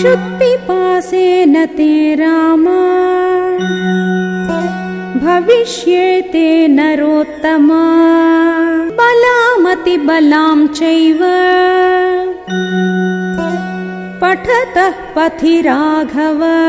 क्षुत्पिपासेन ते रामा। भविष्येते नरोत्तमा। बलामतिबलां चैव। पठतः पथि राघव।